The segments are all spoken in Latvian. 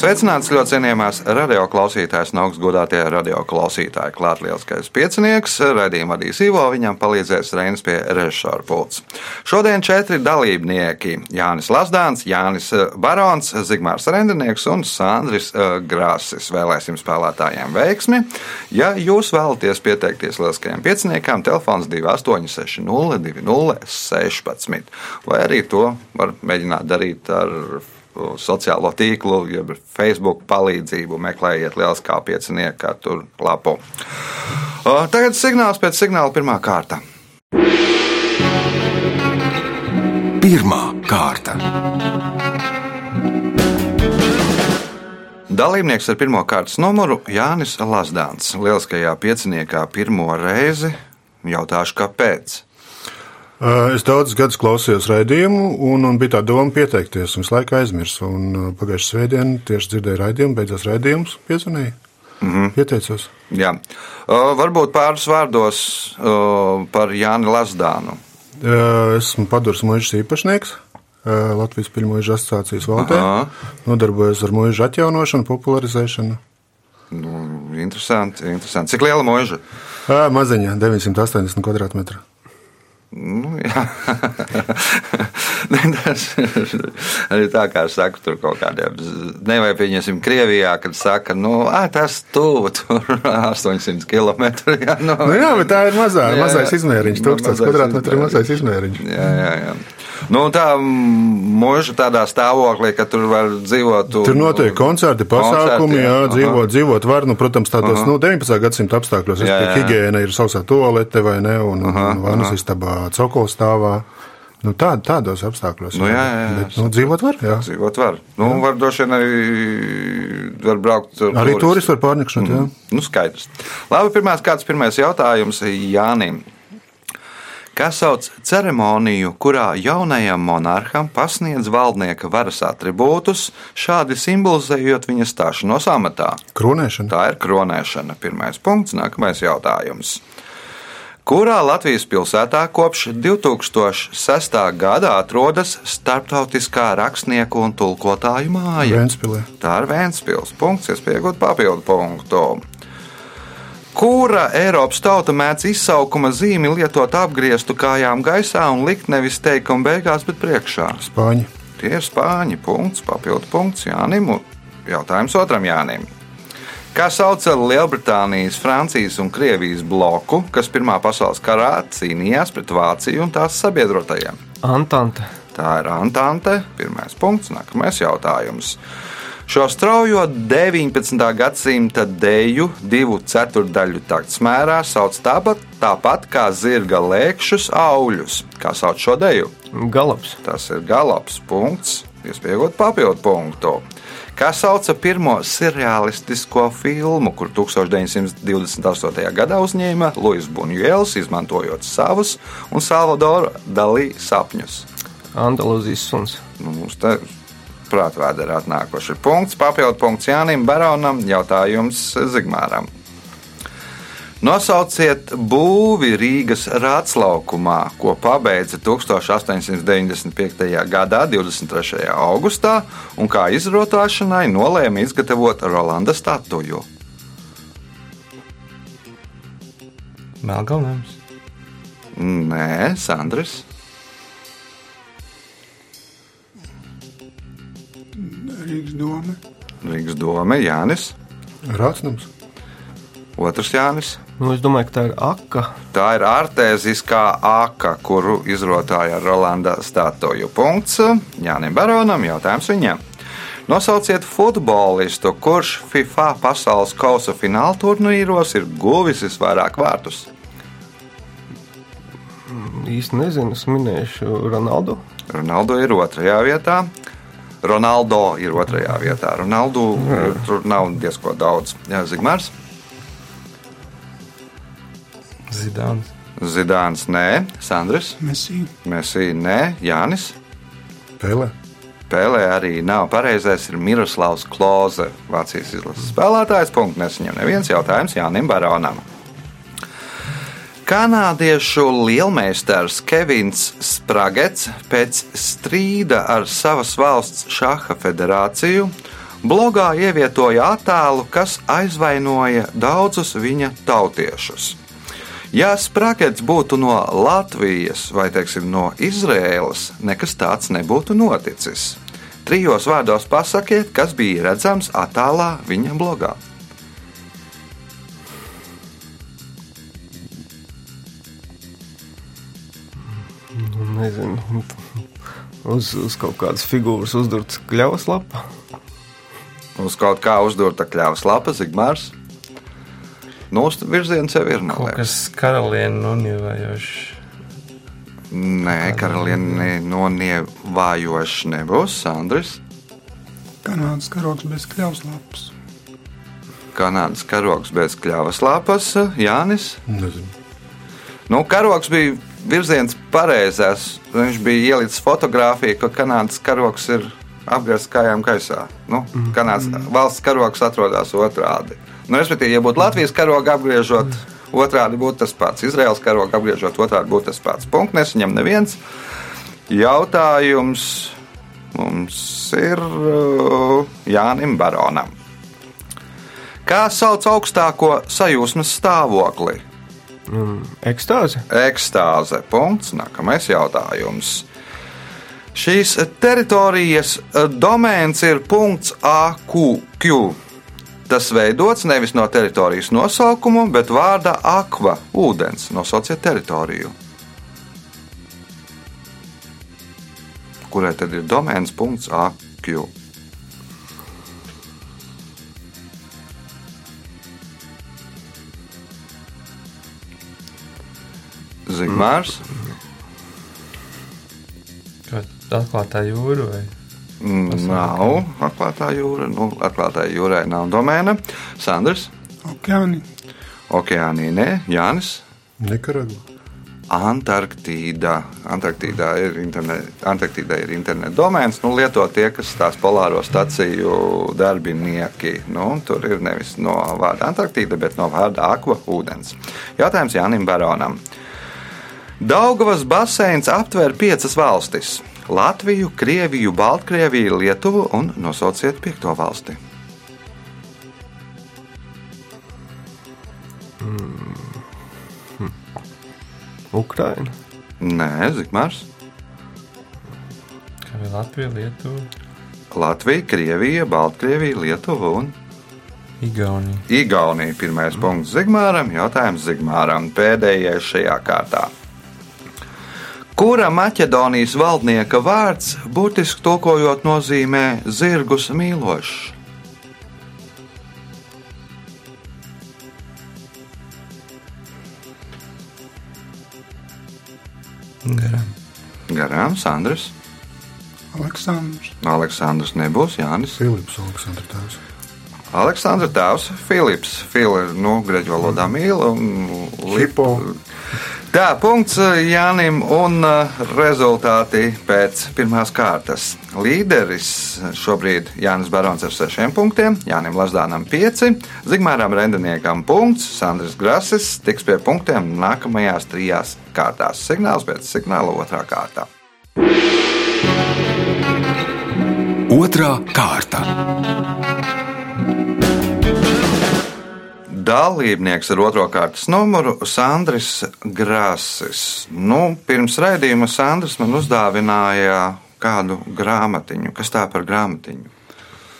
Sveicināts ļoti cienījamās radioklausītājas un augstgadātie radioklausītāji. Klāt lielskais piecinieks, raidījuma vadīs Ivo, viņam palīdzēs Reinas pie režisora pults. Šodien četri dalībnieki - Jānis Lasdāns, Jānis eh, Barons, Zigmārs Rendinieks un Sandris uh, Grāsis. Vēlēsim spēlētājiem veiksmi. Ja jūs vēlaties pieteikties lielskajiem pieciniekam, telefons 2860 2016, vai arī to var mēģināt darīt ar sociālo tīklu, jeb Facebook palīdzību. Meklējiet lieliskā piecinieka tur lapu. Tagad signāls pēc signāla pirmā kārta. Pirmā kārta. Dalībnieks ar pirmā kārtas numuru Jānis Lasdāns. Lieliskajā pieciniekā pirmo reizi jautāšu, kāpēc. Es daudzus gadus klausījos raidījumu, un, un bija tā doma pieteikties. Es laiku aizmirsu. Pagājušā svētdienā tieši dzirdēju raidījumu, beidzās raidījums, piezvanīju. Mm -hmm. Pieteicos. Jā. Uh, varbūt pāris vārdos uh, par Jāni Lasdānu. Uh, esmu Padurs Mūžs īpašnieks. Latvijas Pilsēņu asociācijas valdē. Aha. Nodarbojos ar mūža atjaunošanu, popularizēšanu. Nu, interesanti, interesanti. Cik liela mūža? Maziņa, 980 km2. Nu, tas arī tā kā saka, tur kaut kādiem, nevajag pieņemsim Krievijā, kad saka, nu, ā, tas tuvu, tur 800 km. Jā, nu, nu, jā, bet tā ir mazā, jā, mazais izmēriņš, 1000 kvadrātmetri ir mazais izmēriņš. Jā, jā, jā. Nu, tā mūža tādā stāvoklī, ka tur var dzīvot. Tur notiek koncerti, pasākumi, koncerti, jā, jā dzīvot, aha. dzīvot var, nu, protams, tādos, aha. nu, 19. gadsimta apstākļos, jā, jā. higiēna ir sausā toalete vai ne, un, aha, un vannas istabā cokolstāvā. Nu, tā, tādos apstākļos. Nu, jā, jā, jā. Bet, nu, dzīvot var. Jā. Dzīvot var. Nu, jā. var droši vien arī var braukt. Arī turisti var pārnikšot. Mm. Nu, skaidrs. Labi, pirmās, kāds pirmais jautājums Jānim kas sauc ceremoniju, kurā jaunajam monarham pasniedz valdnieka varas attribūtus, šādi simbolizējot viņa stāšanos amatā. Kronēšana. Tā ir kronēšana. Pirmais punkts, nākamais jautājums. Kurā Latvijas pilsētā kopš 2006. gada atrodas Startautiskā rakstnieku un tulkotāju māja? Vēnspilē. Tā ir Vēnspils. Punkts, iespējot papildu punktu. Kura Eiropas tauta mēdz izsaukuma zīmi lietot apgrieztu kājām gaisā un likt nevis teikuma beigās, bet priekšā? Spāņi. Tie ir spāņi. Punkts, papildu punkts Jānim. Jautājums otram Jānim. Kā sauca Lielbritānijas, Francijas un Krievijas bloku, kas Pirmā pasaules karā cīnījās pret Vāciju un tās sabiedrotajiem? Antante. Tā ir Antante. Pirmais punkts, nākamais jautājums. Šo straujo 19. gadsimta deju divu ceturdaļu takts mērā sauc tāpat, tāpat kā zirga lēkšus auļus. Kā sauc šo deju? Galops. Tas ir galops. Punkts. Iespējot papildu punktu. Kā sauca pirmo surrealistisko filmu, kur 1928. gadā uzņēma Luis Bunjēls, izmantojot savus un Salvadora Dalī sapņus? Andalūzijas suns. Nu, mums te prātvēdā ir atnākuši. Punkts, papildu punkts Jānim Baronam, jautājums Zigmāram. Nosauciet būvi Rīgas rātslaukumā, ko pabeidza 1895. gadā, 23. augustā, un kā izrotāšanai nolēma izgatavot Rolanda statuju. Melngalnēms. Nē, Sandrs. Rīgas doma. Rīgas doma, Jānis. Rācnams. Otrs Jānis. Nu, es domāju, ka tā ir aka. Tā ir artēziskā aka, kuru izrotāja Rolanda statuju. Punkts Jānim Baronam. Jautājums viņam. Nosauciet futbolistu, kurš FIFA pasaules kausa fināla turnīros ir guvis visvairāk vārtus. Īsti nezinu, es minēšu Ronaldu. Ronaldo ir otrajā vietā. Ronaldo ir otrajā vietā. Ronaldu Jā. tur nav diezko daudz. Jā, Zigmārs. Zidāns. Zidāns, nē, Sandrs. Messi. Messi, nē, Jānis. Pēlē. spēlē arī nav pareizais, ir Miroslavs Kloze, Vācijas izlases spēlētājs. Punkts nesaņem neviens jautājums Jānim Baronam. Kanādiešu lielmeistars Kevins Spragets pēc strīda ar savas valsts šaha federāciju blogā ievietoja attēlu, kas aizvainoja daudzus viņa tautiešus. Ja Spragets būtu no Latvijas vai teiksim, no Izrēlas, nekas tāds nebūtu noticis. Trijos vārdos pasakiet, kas bija redzams attēlā viņa blogā. Uz, uz kaut kādas figūras uzdurta kļavas lapa. Uz kaut kā uzdurta kļavas lapa, Zigmārs. Nu, virziens jau ir. Kaut kas karalieni nonievējošs. Nē, karalieni nonievējošs nebūs, Sandris. Kanādas karogs bez kļavas lapas. Kanādas karogs bez kļavas lapas, Jānis. Nezinu. Nu, karogs bija virziens pareizais. Viņš bija ielicis fotografiju, ka Kanādas karoks ir apgāzts kājām gaisā. Nu, Kanādas valsts karoks atrodas otrādi. Nu, respektīvi, ja būtu Latvijas karoga apgriežot, otrādi būtu tas pats. Izraels karoga apgriežot, otrādi būtu tas pats. Punkts nesaņem neviens. Jautājums mums ir uh, Jānim Baronam. Kā sauc augstāko sajūsmas stāvokli? Mm, ekstāze. Ekstāze. Punkts. Nākamais jautājums. Šīs teritorijas domēns ir punkts AQQ. Tas veidots nevis no teritorijas nosaukuma, bet vārda akva - ūdens. Nosauciet teritoriju. Kurai tad ir domēns punkts AQ? Zigmārs. Atklātā jūra vai Mm, Nav atklātā jūra. Nu, atklātā jūrai nav domēna. Sandrs, Okeāni. Okeānija, nē, Jānis. Nikaragva. Antarktīda. Antarktīdā ir internet, Antarktīdā ir interneta domēns. Nu, lieto tie, kas tās polāro staciju darbinieki. Nu, tur ir nevis no vārda Antarktīda, bet no vārda akva ūdens. Jautājums Jānim Baronam. Daugavas baseins aptver piecas valstis - Latviju, Krieviju, Baltkrieviju, Lietuvu un nosauciet piekto valsti. Ukraina. Nē, Zikmārs. kā bija Latvija, Lietuva, Latvija, Krievija, Baltkrievija, Lietuva un Igaunija? Igaunija. Pirmais punkts Zigmāram, jautājums Zigmāram. Pēdējais šajā kārtā. Kura Maķedonijas valdnieka vārds burtiski tulkojot nozīmē zirgus mīlošs? Garām. Garām, Sandrs. Aleksandrs. Aleksandrs nebūs, Jānis. Filips Aleksandrs tēvs. Aleksandra tēvs Filips. Fili ir nu, grieķu valodā mīla un Hipo. Tā, punkts Jānim un uh, rezultāti pēc pirmās kārtas. Līderis šobrīd Jānis Barons ar sešiem punktiem, Jānim Lazdānam pieci, Zigmāram Rendeniekam punkts, Sandrs Grasis tiks pie punktiem nākamajās trijās kārtās. Signāls pēc signāla otrā kārtā. Otra kārta. Dalībnieks ar otro kārtas numuru Sandris Grāsis. Nu, pirms raidījuma Sandris man uzdāvināja kādu grāmatiņu. Kas tā par grāmatiņu?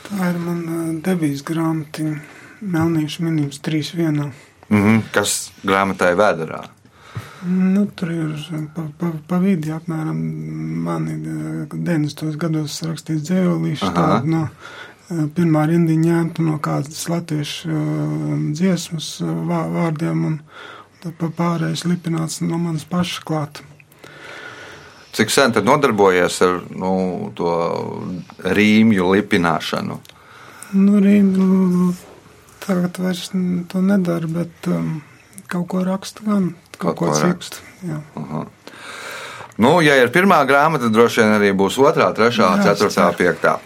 Tā ir mana debijas grāmatiņa. Melnīšu minības trīs vienā. Mm -hmm. Kas grāmatai vēdā? Nu, tur ir pa, pa, pa vidi apmēram mani eh, 90. gados rakstīts Aha. tādu no eh, pirmā rindiņa ņemta no kādas latviešu eh, dziesmas eh, vā- vārdiem un pārējais lipināts no manas paša klāta. Cik sen tad nodarbojies ar nu, to rīmju lipināšanu? Nu, nu, tagad vairs to nedara, bet um, kaut ko rakstu gan, kaut, Kaut ko ko rakstu. Nu, ja ir pirmā grāmata, tad droši vien arī būs otrā, trešā, Jā, ceturtā, piektā.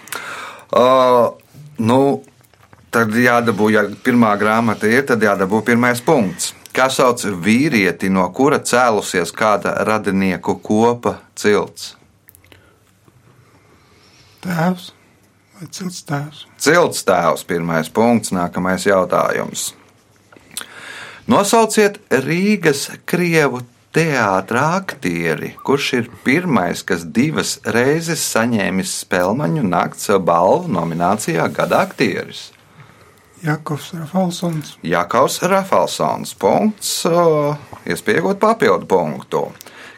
Uh, nu, tad jādabū, ja pirmā grāmata ir, tad jādabū pirmais punkts. Kā sauc vīrieti, no kura cēlusies kāda radinieku kopa cilts? Tēvs vai cilts tēvs? Cilts tēvs, pirmais punkts, nākamais jautājums. Nosauciet Rīgas krievu teātra aktieri, kurš ir pirmais, kas divas reizes saņēmis spēļu nakts balvu nominācijā Gada aktieris. Jakovs Rafalsons. Jakobs Rafalsons. Punkts, iespējot papildu punktu.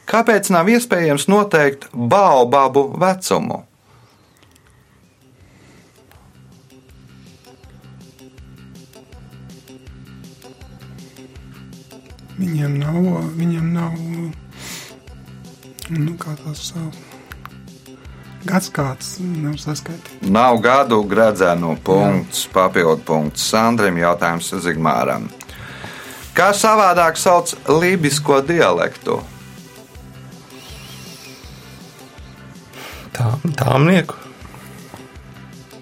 Kāpēc nav iespējams noteikt baobabu vecumu? Viņiem nav, viņiem nav, nu, kā sauc. Gads kāds nevar saskaitīt. Nav gadu gradzenu punkts, papildu punkts Sandrim, jautājums Zigmāram. Kā savādāk sauc lībisko dialektu? Tā, tāmnieku.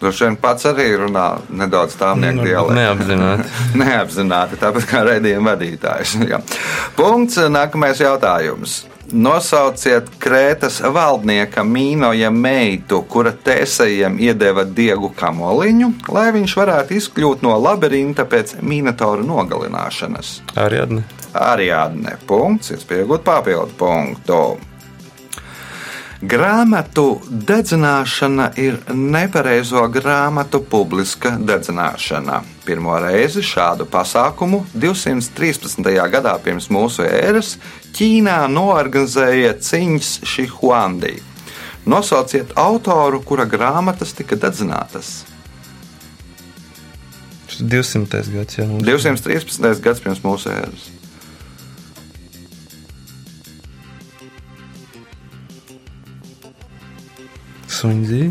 Droši vien pats arī runā nedaudz tāmnieku Nu, dialektu. Neapzināti. Neapzināti, tāpat kā redzējuma vadītājs. Jā. Punkts. Nākamais jautājums. Nosauciet Krētas valdnieka Mīnoja meitu, kura tēsējiem iedeva diegu kamoliņu, lai viņš varētu izkļūt no labirinta pēc minotaura nogalināšanas. Ariadne. Ariadne. Punkts. Iespējot papildu punktu. Grāmatu dedzināšana ir nepareizo grāmatu publiska dedzināšana. Pirmo reizi šādu pasākumu 213. gadā pirms mūsu ēras Ķīnā norganizēja Ciņš Šihuandī. Nosauciet autoru, kura grāmatas tika dedzinātas. Tas ir 200. gads. Jā, mums. 213. gads pirms mūsu ēras. Suņģī.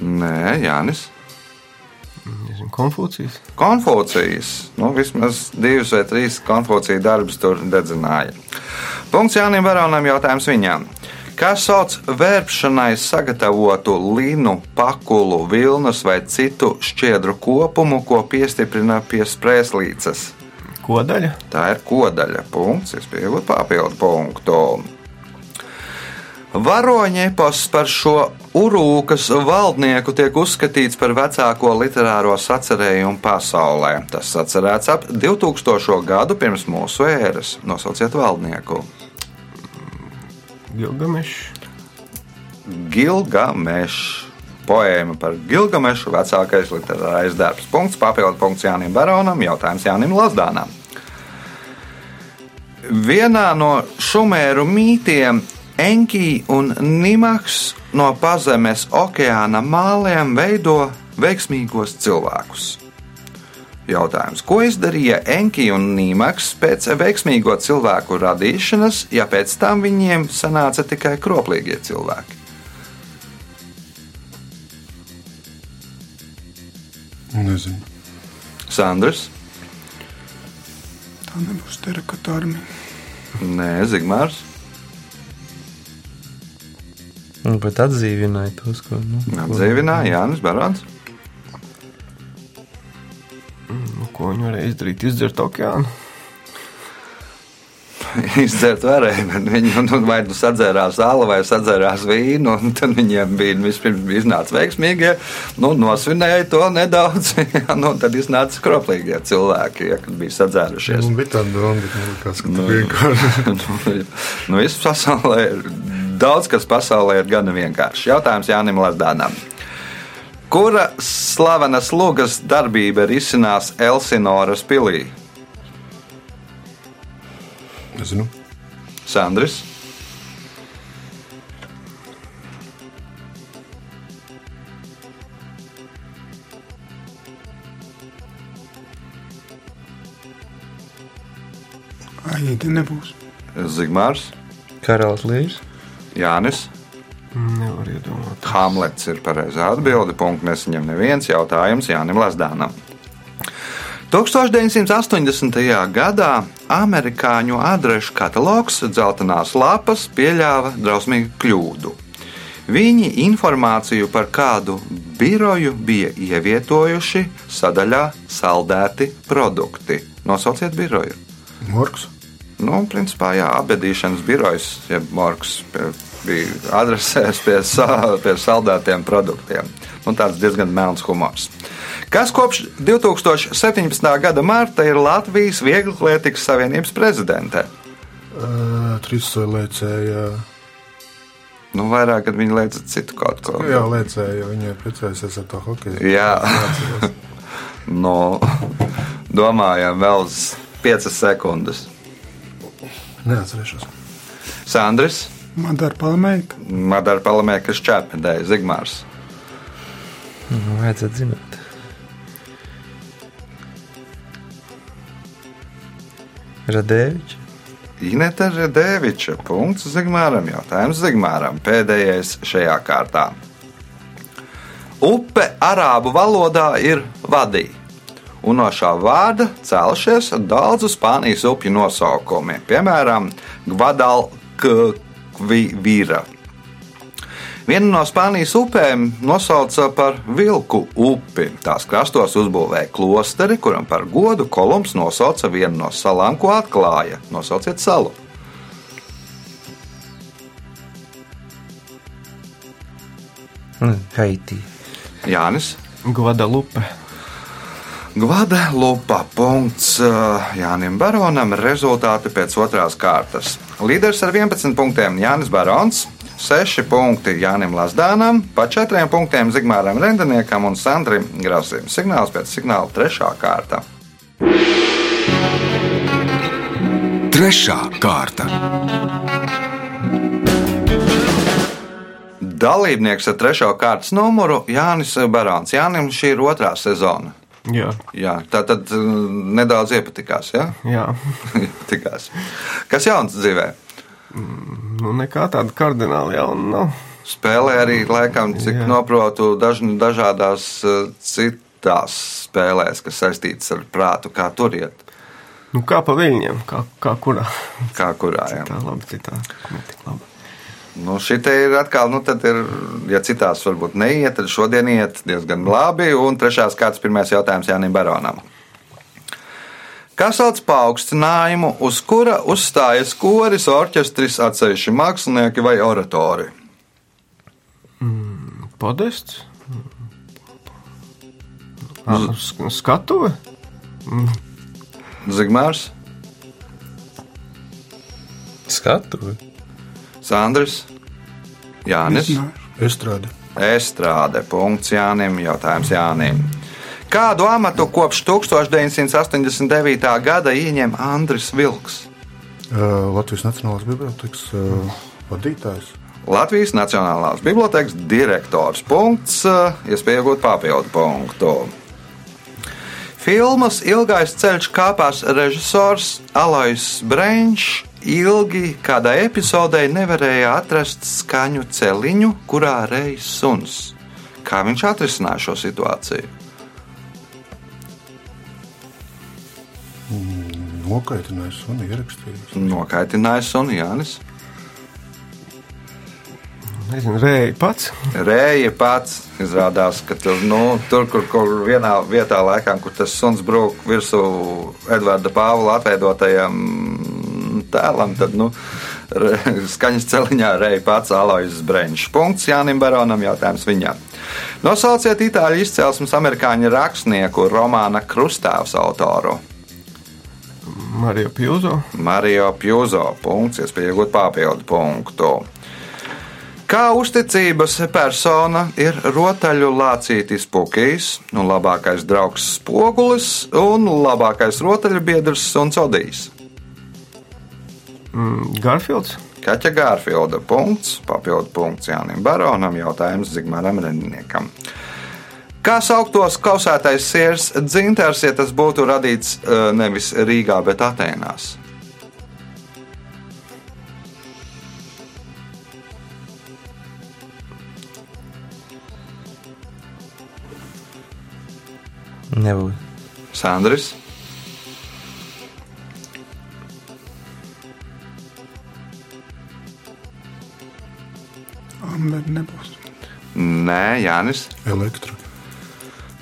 Nē, Jānis. Nezinu, Konfūcijas. Konfūcijas. Nu, vismaz divus vai trīs konfūcijas darbus tur dedzināja. Punkts Jānim Baronam jautājums viņam. Kā sauc vērpšanai sagatavotu līnu, pakulu, vilnas vai citu šķiedru kopumu, ko piestiprina pie sprēslīces? Kodaļa. Tā ir kodaļa. Punkts, es pieņemu papildu punktu. Varoņepos par šo urūkas valdnieku tiek uzskatīts par vecāko literāro sacerējumu pasaulē. Tas sacerēts ap 2000. gadu pirms mūsu ēras. Nosauciet valdnieku. Gilgamešs. Gilgamešs. Poēma par Gilgamešu vecākais literārais darbs. Punkts, papildu punkts Jānim Baronam, jautājums Jānim Lazdānam. Vienā no šumēru mītiem Enki un Nimaks no pazemes okeāna māliem veido veiksmīgos cilvēkus. Jautājums, ko izdarīja Enki un Nīmaks pēc veiksmīgo cilvēku radīšanas, ja pēc tam viņiem sanāca tikai kroplīgie cilvēki? Nezinu. Sandrs, Tā nebūs armija. Nē, Zigmārs, Nu, bet atdzīvināja tos, ko. Nu, ko- Dzīvināja Jānis Barons. Nu, ko viņi varēja izdarīt? Izdzert okeānu. Izdzert varēja, bet viņi nu, vai nu sadzērās zāli, vai sadzērās vīnu, un tad viņiem bija vispirms bija iznāca veiksmīgie, nu, nosvinēja to nedaudz, jā, nu, tad iznāca skroplīgie cilvēki, ja, kad bija sadzērušies. Man bija tāda doma, ka Nu, tu vienkārši. nu, nu, viss pasaulē ir daudz, kas pasaulē ir gana vienkārši. Jautājums Jānim Lazdānam. Kura slavenas lugas darbība ir izcinās Elsinoras pilī? Nezinu. Sandrs. Aīdi nebūs. Zigmārs, Karalis Līrs. Jānis. Nevar iedomāties. Hamlets ir pareizā atbilde. Punkts nesaņem neviens jautājums Jānim Lazdānam. 1980. gadā amerikāņu adrešu katalogs dzeltenās lapas pieļāva drausmīgu kļūdu. Viņi informāciju par kādu biroju bija ievietojuši sadaļā saldēti produkti. Nosauciet biroju. Morgs. Nu, principā, jā, apbedīšanas birojas, jeb morgs, bija adresēts pie, pie saldētiem produktiem. Nu, tāds diezgan melns humors. Kas kopš 2017. gada marta ir Latvijas Vieglatlētikas Savienības prezidente? Uh, Trīssoja lēcēja. Nu, vairāk, kad viņi lieca citu kaut ko. Jā, liecēja, jo viņi ir precējusies ar to hokeju. Jā, no, domājam, vēl 5 sekundes. Neatcerēšos. Sandrs. Madara Palamēka. Madara Palamēka šķēpedēja Zigmārs. Nu, vajadzētu zināt. Radēvičs. Inete Redeviča. Punkts Zigmāram. Jautājums Zigmāram. Pēdējais šajā kārtā. Upe arābu valodā ir vadī. Un no šā vārda cēlušies daudzu Spānijas upju nosaukumi, piemēram, Guadalquivira. Vienu no Spānijas upēm nosauca par Vilku upi. Tās krastos uzbūvēja klosteri, kuram par godu Kolumbs nosauca vienu no salām, ko atklāja. Nosauciet salu. Haiti. Jānis. Guadalupe. Gvadelupa punkts Jānim Baronam. Rezultāti pēc otrās kārtas. Līderis ar 11 punktiem Jānis Barons, 6 punkti Jānim Lasdānam, pa 4 punktiem Zigmāram Rendeniekam un Sandrim Grasim. Signāls pēc signāla 3. kārta. Trešā kārta. Dalībnieks ar trešo kārtas numuru Jānis Barons. Jānim šī ir otrā sezona. Jā, Jā, tā tad nedaudz iepatikās. Ja? jā. iepatikās. Kas jauns dzīvē? Nu, nekā tāda kardināli jauna nav. Spēlē arī, laikam, cik Jā. noprotu, daž, dažādās eh, citās spēlēs, kas saistītas ar prātu, kā tur iet. Nu, kā pa viļņiem, kā, kā kurā. Kā kurā jā. Tā labi, citā. Netik labi. Nu, šī ir atkal, nu, tad ir, ja citās varbūt neiet, tad šodien iet diezgan labi. Un trešās kārtas pirmais jautājums Jānim Baronam. Kā sauc paaugstinājumu, uz kura uzstājas koris, orķestris, atsevišķi mākslinieki vai oratori? Podests? Ah, sk- Skatuve? Zigmārs, Skatuvi. Sandrs, Jānis. Estrāde. Estrāde. Punkts Jānim. Jautājums Jānim. Kādu amatu kopš 1989. gada ieņem Andris Vilks? Uh, Latvijas Nacionālās bibliotekas uh, vadītājs. Latvijas Nacionālās bibliotekas direktors. Punkts, uh, iespēja iegūt papildu punktu. Filmas Ilgais ceļš kāpās režisors Alois Brīsīs ilgi kādai epizodei nevarēja atrast skaņu celiņu, kurā reizes suns. Kā viņš atrisināja šo situāciju? Nokaitinājis un ierakstījis. Nokaitinājis un Jānis. Nezinu, rēji pats. Rēja pats izrādās, ka tur, nu, tur kur, kur vienā vietā, laikam, kur tas suns brūk virsū Edvarda Pāvila atveidotajam tēlam, tad nu, skaņas celiņā reja pats Alois Breņš. Punkts Jānim Baronam, jautājums viņam. Nosauciet itāļu izcelsmes amerikāņu rakstnieku romāna Krustāvs autoru. Marija Pjūzo. Mario Pjuzo. Punkts, iespēja iegūt papildu punktu. Kā uzticības persona ir rotaļu lācītis Pukijs, un labākais draugs Spogulis un labākais rotaļu biedrs un Codijs. Mm, Garfields. Kaķa Gārfilda punkts, papildu punkts Jānim Baronam, jautājums Zigmaram Reniniekam. Kā sauktos kausētais siers dzintars, ja tas būtu radīts eh, nevis Rīgā, bet Atēnās? Nebūs. Sandrs. Amber nebūs. Nē, Jānis. Elektra.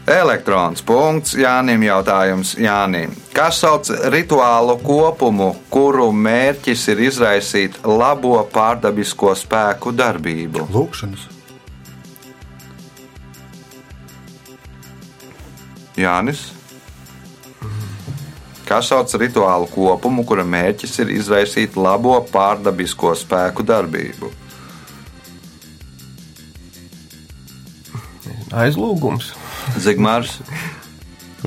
Elektrons. Punkts Jānim jautājums Jānim. Kas sauc rituālu kopumu, kuru mērķis ir izraisīt labo pārdabisko spēku darbību? Lūkšanas. Jānis. Kas sauc rituālu kopumu, kura mērķis ir izraisīt labo pārdabisko spēku darbību? Aizlūgums. Zigmārs,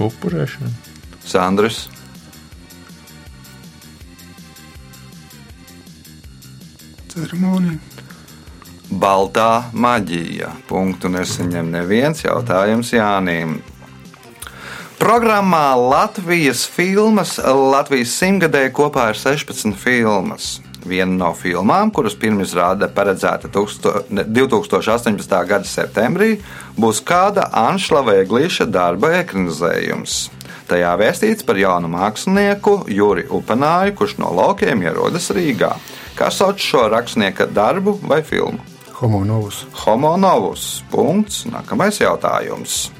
Upurēšana. Sandrs, Ceremonija. Baltā maģija. Punktu nesaņem neviens jautājums Jānim. Programmā Latvijas filmas Latvijas simtgadē kopā ir 16 filmas. Viena no filmām, kuras pirmizrāde paredzēta 2018. gada septembrī, būs kāda Anšlava Eglīša darba ekranizējums. Tajā vēstīts par jaunu mākslinieku Juri Upanāju, kurš no laukiem ierodas Rīgā. Kā sauc šo rakstnieka darbu vai filmu? Homo novus. Homo novus. Punkts. Nākamais jautājums.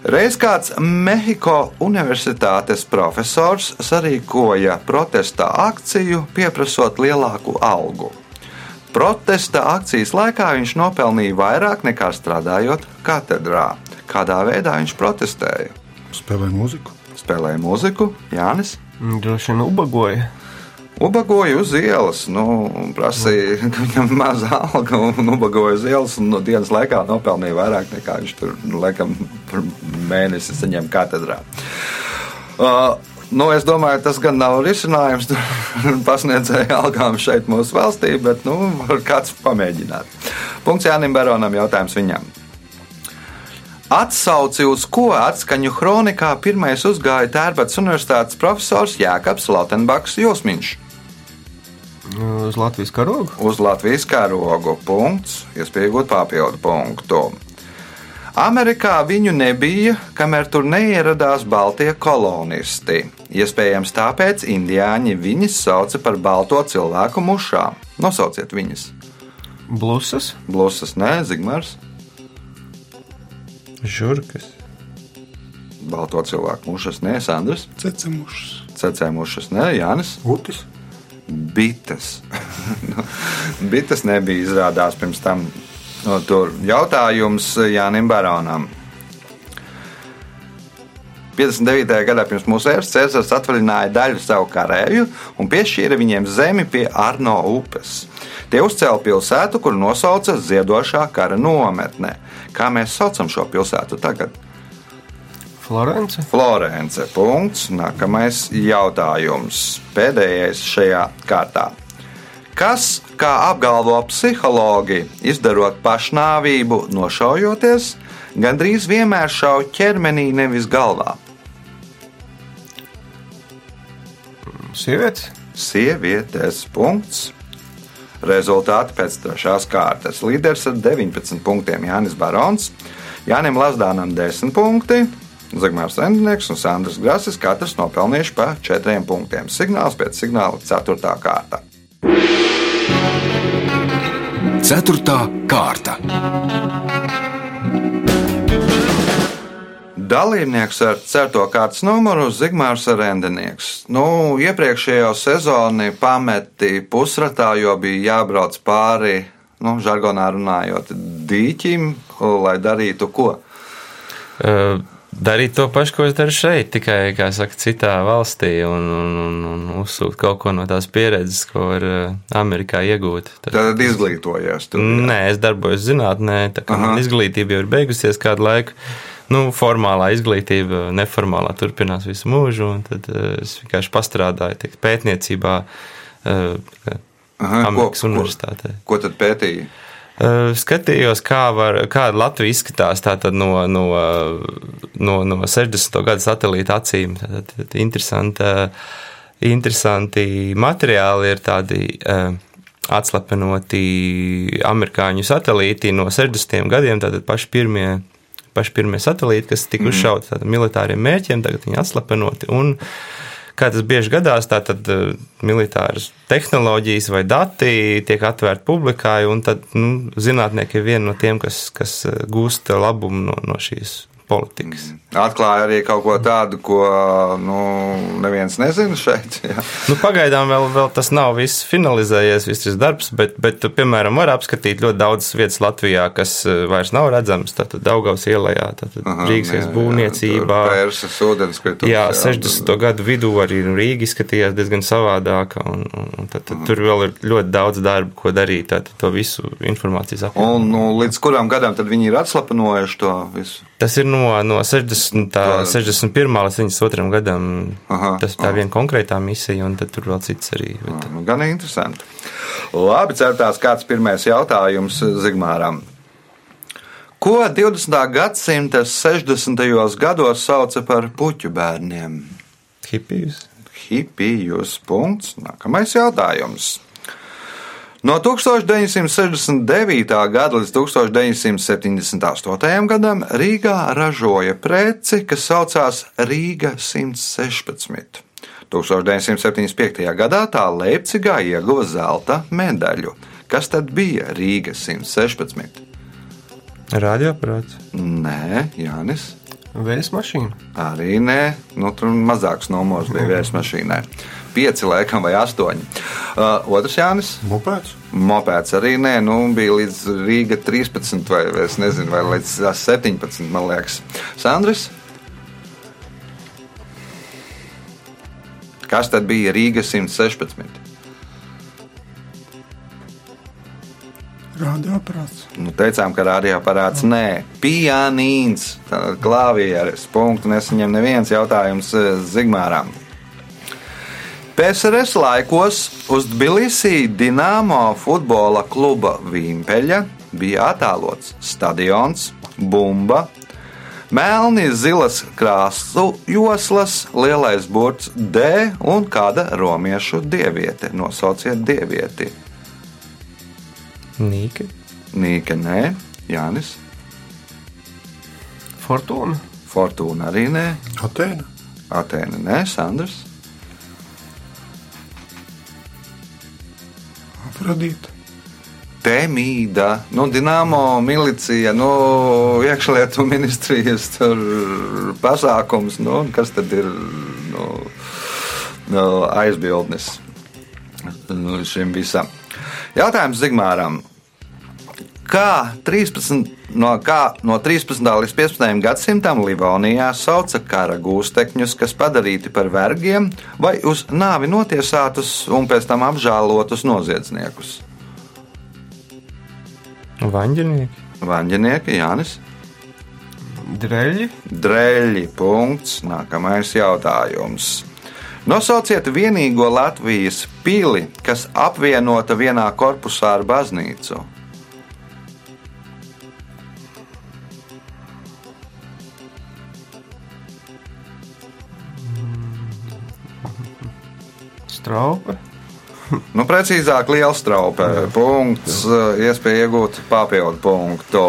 Reiz kāds Mehiko Universitātes profesors sarīkoja protesta akciju, pieprasot lielāku algu. Protesta akcijas laikā viņš nopelnīja vairāk nekā strādājot katedrā. Kādā veidā viņš protestēja? Spēlē mūziku. Spēlēja mūziku, Jānis. Droši vien ubagoja. Ubagoja uz ielas, nu, prasīja, ka viņam ir maza alga, un ubagoja uz ielas, un no dienas laikā nopelnīja vairāk nekā viņš tur, nu, laikam, par mēnesi saņem katedrā. Uh, Nu, es domāju, tas gan nav risinājums pasniedzēju algām šeit, mūsu valstī, bet nu, var kāds pamēģināt. Punkts Jānim Baronam, jautājums viņam. Atsauci uz ko atskaņu kronikā pirmais uzgāja Tērbats Universitātes profesors Jēkabs Lautenbaks Josmiņš. Uz Latvijas karogu. Uz Latvijas karogu punkts, iespējot papildu punktu. Amerikā viņu nebija, kamēr tur neieradās Baltie kolonisti. Iespējams, tāpēc indiāņi viņus sauca par balto cilvēku mušām. Nosauciet viņus. Blusas. Blusas, nē, Zigmārs. Žurkas. Balto cilvēku mušas, nē, Sandrs. Cecemušas. Cecēmušas, nē, Jānis. Utis. Bites. Nu, Bites nebija izrādās pirms tam. No, tur jautājums Jānim Baronam. 59. gadā pirms mūsu ēras Cēzars atvaļināja daļu savu karēju un piešķīra viņiem zemi pie Arno upes. Tie uzcēla pilsētu, kuru nosauca Ziedošā kara nometne. Kā mēs saucam šo pilsētu tagad? Florence. Florence. Punkts. Nākamais jautājums. Pēdējais šajā kārtā. Kas, kā apgalvo psihologi, izdarot pašnāvību, nošaujoties, gandrīz vienmēr šauj ķermenī, nevis galvā? Sievietes. Sievietes. Punkts. Rezultāti pēc trešās kārtas. Līderis ar 19 punktiem Jānis Barons, Jānis Lasdānam 10 punkti, Zigmārs Endnieks un Sandrs Grasis katrs nopelnījuši pa 4 punktiem. Signāls pēc signāla 4. kārta. Ceturtā kārta. Dalībnieks ar 4. kārtas numuru Zigmārs Rendenieks. Nu, iepriekšējo sezonu pameti pusratā, jo bija jābrauc pāri, nu, žargonā runājot, dīķim, lai darītu ko. Uh, darīt to pašu, ko es daru šeit, tikai, saka, citā valstī un, un, un, un uzsūkt kaut ko no tās pieredzes, ko var Amerikā iegūt. Tad, Tad izglītojies. Tur, jā. Nē, es darbojos zinātnē, tā kā man izglītība jau ir beigusies kādu laiku. Nu, formālā izglītība, neformālā turpinās visu mūžu, un tad uh, es vienkārši pastrādāju tiek, pētniecībā uh, Aha, Amerikas ko, Universitātē. Ko, ko tad pētīji? Uh, skatījos, kā var, kāda Latvija izskatās no, no, no, no 60. gada satelīta acīm. Tad, tad interesanti, interesanti materiāli ir tādi uh, atslepenoti amerikāņu satelīti no 60. gadiem, tātad paši pirmie. Paši pirmie satelīti, kas tika uzšauti mm. militāriem mērķiem, tagad viņi atslepenoti. Un, kā tas bieži gadās, tātad militāras tehnoloģijas vai dati tiek atvērti publikai, un tad nu, zinātnieki ir viena no tiem, kas, kas gūst labumu no, no šīs politikas. Mm. Atklāja arī kaut ko tādu, ko nu, neviens nezina šeit. Jā. Nu, pagaidām vēl, vēl tas nav viss finalizējies, viss šis darbs, bet, bet, piemēram, var apskatīt ļoti daudzas vietas Latvijā, kas eh, vairs nav redzamas. Tātad Daugaus ielā, Rīgas būvniecībā. Pērsas ūdenskritums. Jā, 60. gadu vidū arī nu, Rīga izskatījās diezgan savādāka, un, un, tad, tad tur vēl ir ļoti daudz darba, ko darīt, tātad to visu informācijas apmaiņu. Un nu, līdz kuram gadam tad viņi ir atslapinojuši to visu? Tas ir no, no 60, tā, 61. līdz 72. gadam. Aha, tas tā aha. viena konkrētā misija, un tur vēl cits arī. Bet... Gan interesanti. Labi, certās kāds pirmais jautājums Zigmāram. Ko 20. gadsimta 60. gados sauca par puķu bērniem? Hipijus. Hipijus. Punkts. Nākamais jautājums. No 1969. gada līdz 1978. gadam Rīgā ražoja preci, kas saucās Rīga 116. 1975. gadā tā Leipzigā ieguva zelta medaļu. Kas tad bija Rīga 116? Radioaparāts? Nē, Jānis. Vējas mašīna. Arī nē, nu, tur mazāks numurs bija vējas mašīnai pieci, laikam, vai astoņi. Uh, otrs Jānis. Mopēds. Mopēds arī nē, nu, bija līdz Rīga 13 vai, vai es nezinu, vai līdz 17, man liekas. Sandris. Kas tad bija Rīga 116? Radioaparāts. Nu, teicām, ka radioaparāts nē, pianīns, klavieres. Punktu nesaņem neviens jautājums Zigmāram. PSRS laikos uz Tbilisī Dienāmo futbola kluba Vīmpeļa bija attēlots stadions, bumba, melni zilas krāsu joslas, lielais burts D un kāda romiešu dieviete. Nosauciet dievieti. Nīke. Nīke, nē, Jānis. Fortūna. Fortūna arī nē. Atēna. Atēna, nē, Sandrs. Afrodīta. Temīda, nu, Dienāmo milicija, nu, iekšlietu ministrijas pasākums, nu, kas tad ir nu, nu, aizbildnis nu, šim visam. Jautājums Zigmāram. Kā 13, no, kā no 13. līdz 15. gadsimtam Livonijā sauca kara gūstekņus, kas padarīti par vergiem vai uz nāvi notiesātus un pēc tam apžēlotus noziedzniekus? Vaņģinieki. Vaņģinieki, Jānis. Dreļi. Dreļi. Punkts. Nākamais jautājums. Nosauciet vienīgo Latvijas pili, kas apvienota vienā korpusā ar baznīcu. Straupe. nu, precīzāk, liela straupe. Punkts, eh, iespēja iegūt papildu punktu.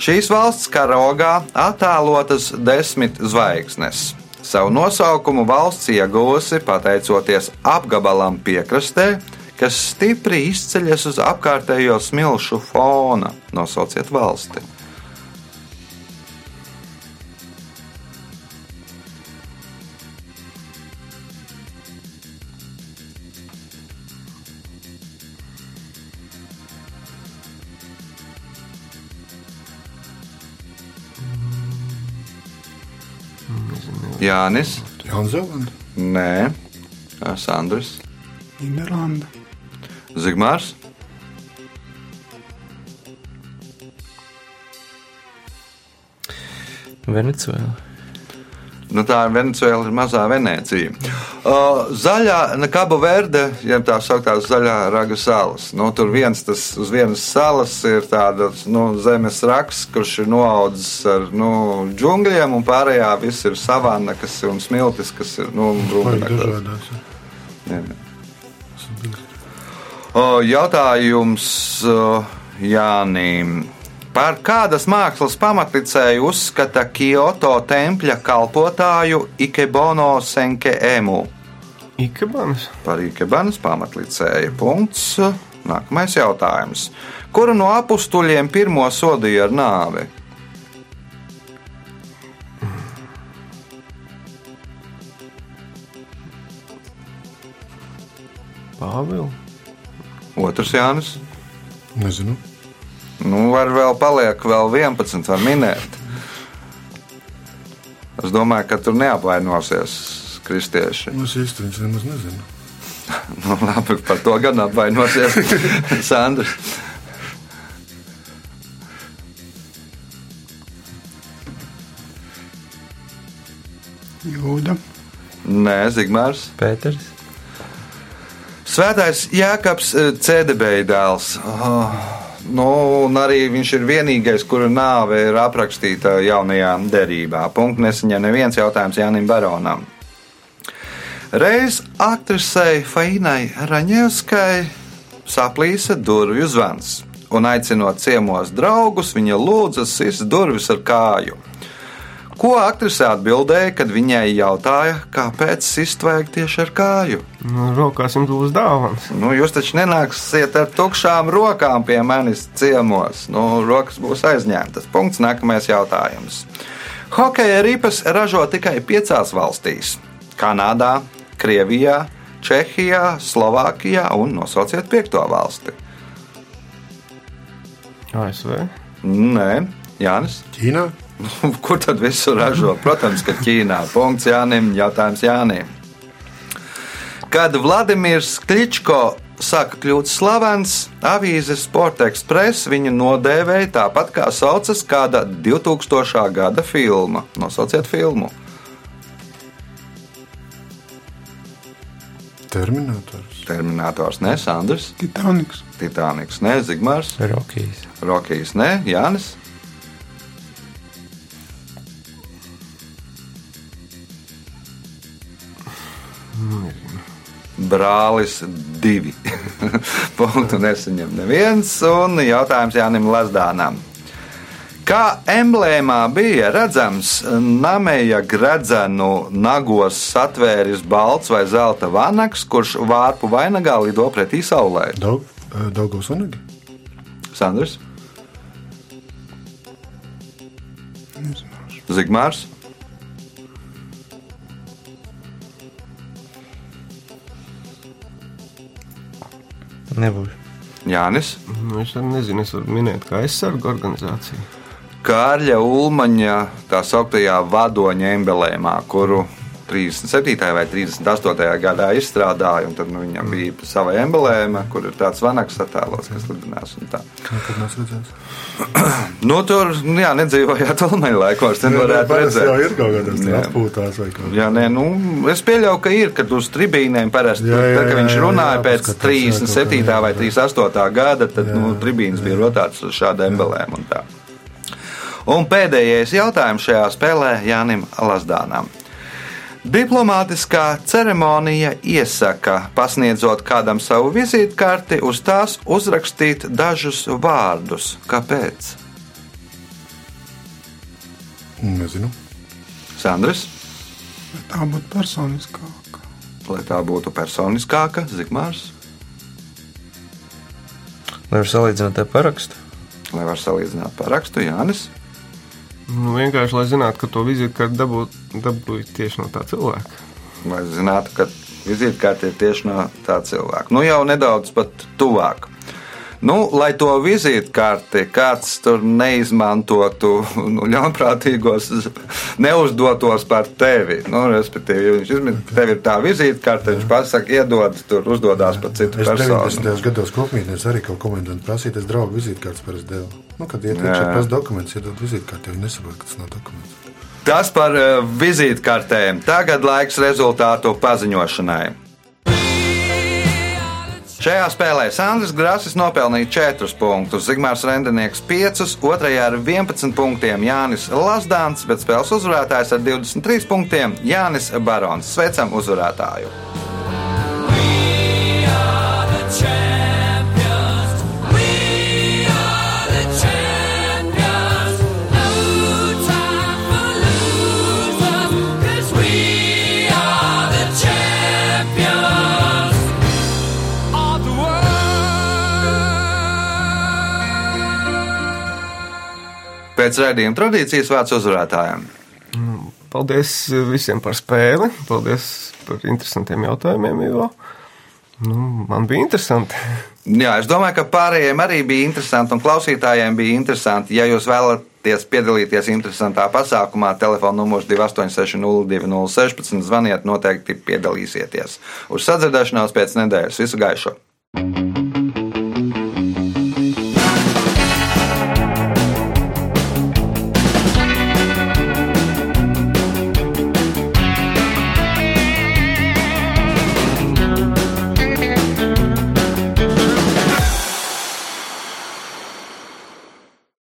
Šīs valsts karogā attēlotas desmit zvaigznes. Savu nosaukumu valsts ieguvusi pateicoties apgabalam piekrastē, kas stipri izceļas uz apkārtējo smilšu fona. Nosauciet valsti! Jānis. Jaunzēlanda. Nē, Sandrs. Nīderlanda. Zigmārs. Venecuēla. Nu, tā ir Venecuēla, ir mazā Venecija. Uh, zaļā, Kabu Verde, ja tā sauktās zaļā raga salas. Nu, tur viens tas uz vienas salas ir tāds nu, zemes raksts, kurš ir noaudzis ar nu, džungļiem, un pārējā viss ir savāna, kas ir un smiltis, kas ir nu, brūnakās. Jautājums Jānim. Par kādas mākslas pamatlicēju uzskata Kyoto tempļa kalpotāju Ikebono Senke Emu. Ikebanas? Par Ikebanas pamatlicēju. Punkts. Nākamais jautājums. Kuru no apstuļiem pirmo sodīja ar nāvi? Pāvils. Otrs Jānis. Nezinu. Nu, var vēl paliek, vēl 11, var minēt. Es domāju, ka tur neapvainosies kristieši. Es viņus nemaz nezinu. nu, labi, par to gan apvainosies Sandrs. Jūda. Nē, Zigmārs. Pēters. Svētais Jēkabs Cēdebeja dēls. Oh, nu, un arī viņš ir vienīgais, kura nāve ir aprakstīta jaunajā derībā. Punkts nesaņem neviens jautājums Jānim Baronam. Reiz aktrisei Fainai Raņevskai saplīsa durvju zvans, un aicinot ciemos draugus, viņa lūdza sist durvis ar kāju. Ko aktrise atbildēja, kad viņai jautāja, kāpēc sist vajag tieši ar kāju? Nu, rokās jums būs dāvāns. Nu, jūs taču nenāksiet ar tukšām rokām pie manis ciemos. Nu, rokas būs aizņemtas. Punkts. Nākamais jautājums. Hokeja ripas ražo tikai piecās valstīs - Kanādā, Krievijā, Čehijā, Slovākijā un nosauciet piekto valsti. ASV. Nē, Jānis. Ķīnā? Kur tad visu ražo? Protams, ka Ķīnā. Punkts Jānim. Jautājums Jānim. Kad Vladimirs Kličko sāka kļūt slavens, avīze Sports Express viņu nodēvēja tāpat kā saucas kāda 2000. gada filma. Nosauciet filmu. Terminators. Terminators, nē, Sandrs. Titaniks. Titaniks, nē, Zigmārs. Rokijas. Rokijas, nē, Jānis. Brālis divi. Punktu nesaņem neviens. Un jautājums Jānim Lazdānam. Kā emblēmā bija redzams, Nameja gredzenu nagos satvēris balts vai zelta vanaks, kurš vārpu vainagā lido pretī saulē. Daug, Daugos vanagi? Sandrs. Zigmārs, Nebūs. Jānis. Nu, es nezinu, es varu minēt, kā aizsargu organizācija. Kārļa Ulmaņa tā sauktajā vadoņa emblēmā, kuru 37. vai 38. gadā izstrādāja, un tad nu, viņam bija sava emblēma, kur ir tāds vanaks attēlots, kas lidinās. Kad mēs redzēsim? Nu, tur nu, jā, nedzīvojāt Ulmaņa laikos, tad varētu parasti jau redzēt. ir kaut kādas Jā. atpūtās vai kaut Jā, nē, nu, es pieļauju, ka ir, kad uz tribīnēm parasti, Jā, jā, tad, kad jā, viņš jā, runāja jā, pēc jā, kaut 37. kā, jā, vai jā. 38. gada, tad Jā, nu, tribīnes bija rotātas uz šādu emblēmu. Un, tā. un pēdējais jautājums šajā spēlē Jānim Lasdānam. Diplomātiskā ceremonija iesaka, pasniedzot kādam savu vizītkarti, uz tās uzrakstīt dažus vārdus. Kāpēc? Nezinu. Sandrs, Lai tā būtu personiskāka. lai tā būtu personiskāka, Zigmārs, Lai var salīdzināt ar parakstu. lai var salīdzināt parakstu Jānis. Nu, vienkārši, lai zinātu, ka to vizītkārti dabūtu dabūt tieši no tā cilvēka. Lai zinātu, ka vizītkārte ir tieši no tā cilvēka. Nu, jau nedaudz pat tuvāk. Nu, lai to vizītkarti kāds tur neizmantotu, nu, ļaunprātīgos, neuzdotos par tevi. Nu, respektīvi, viņš izmin, tev ir tā vizītkarte, viņš pasaka, iedod, tur uzdodās par citu Es personu. 90. gados kopmītnēs arī kaut komendantu prasīju, es draugu vizītkārtas parasti devu. Nu, kad iet iekšā pēc dokumentus, iedod vizītkārti, jau nesaprot, ka tas nav dokuments. Tas par uh, vizītkartēm. Tagad laiks rezultātu paziņošanai. Šajā spēlē Sandrs Grasis nopelnīja 4 punktus, Zigmārs Rendenieks 5, otrajā ar 11 punktiem Jānis Lasdāns, bet spēles uzvarētājs ar 23 punktiem Jānis Barons. Sveicam uzvarētāju! Pēc raidījuma tradīcijas vārds uzvarētājiem. Paldies visiem par spēli. Paldies par interesantiem jautājumiem, Ivo. Nu, man bija interesanti. Jā, es domāju, ka pārējiem arī bija interesanti, un klausītājiem bija interesanti. Ja jūs vēlaties piedalīties interesantā pasākumā, telefona numurs 286-0216, zvaniet, noteikti piedalīsieties. Uz sadzirdēšanos pēc nedēļas. Visu gaišu!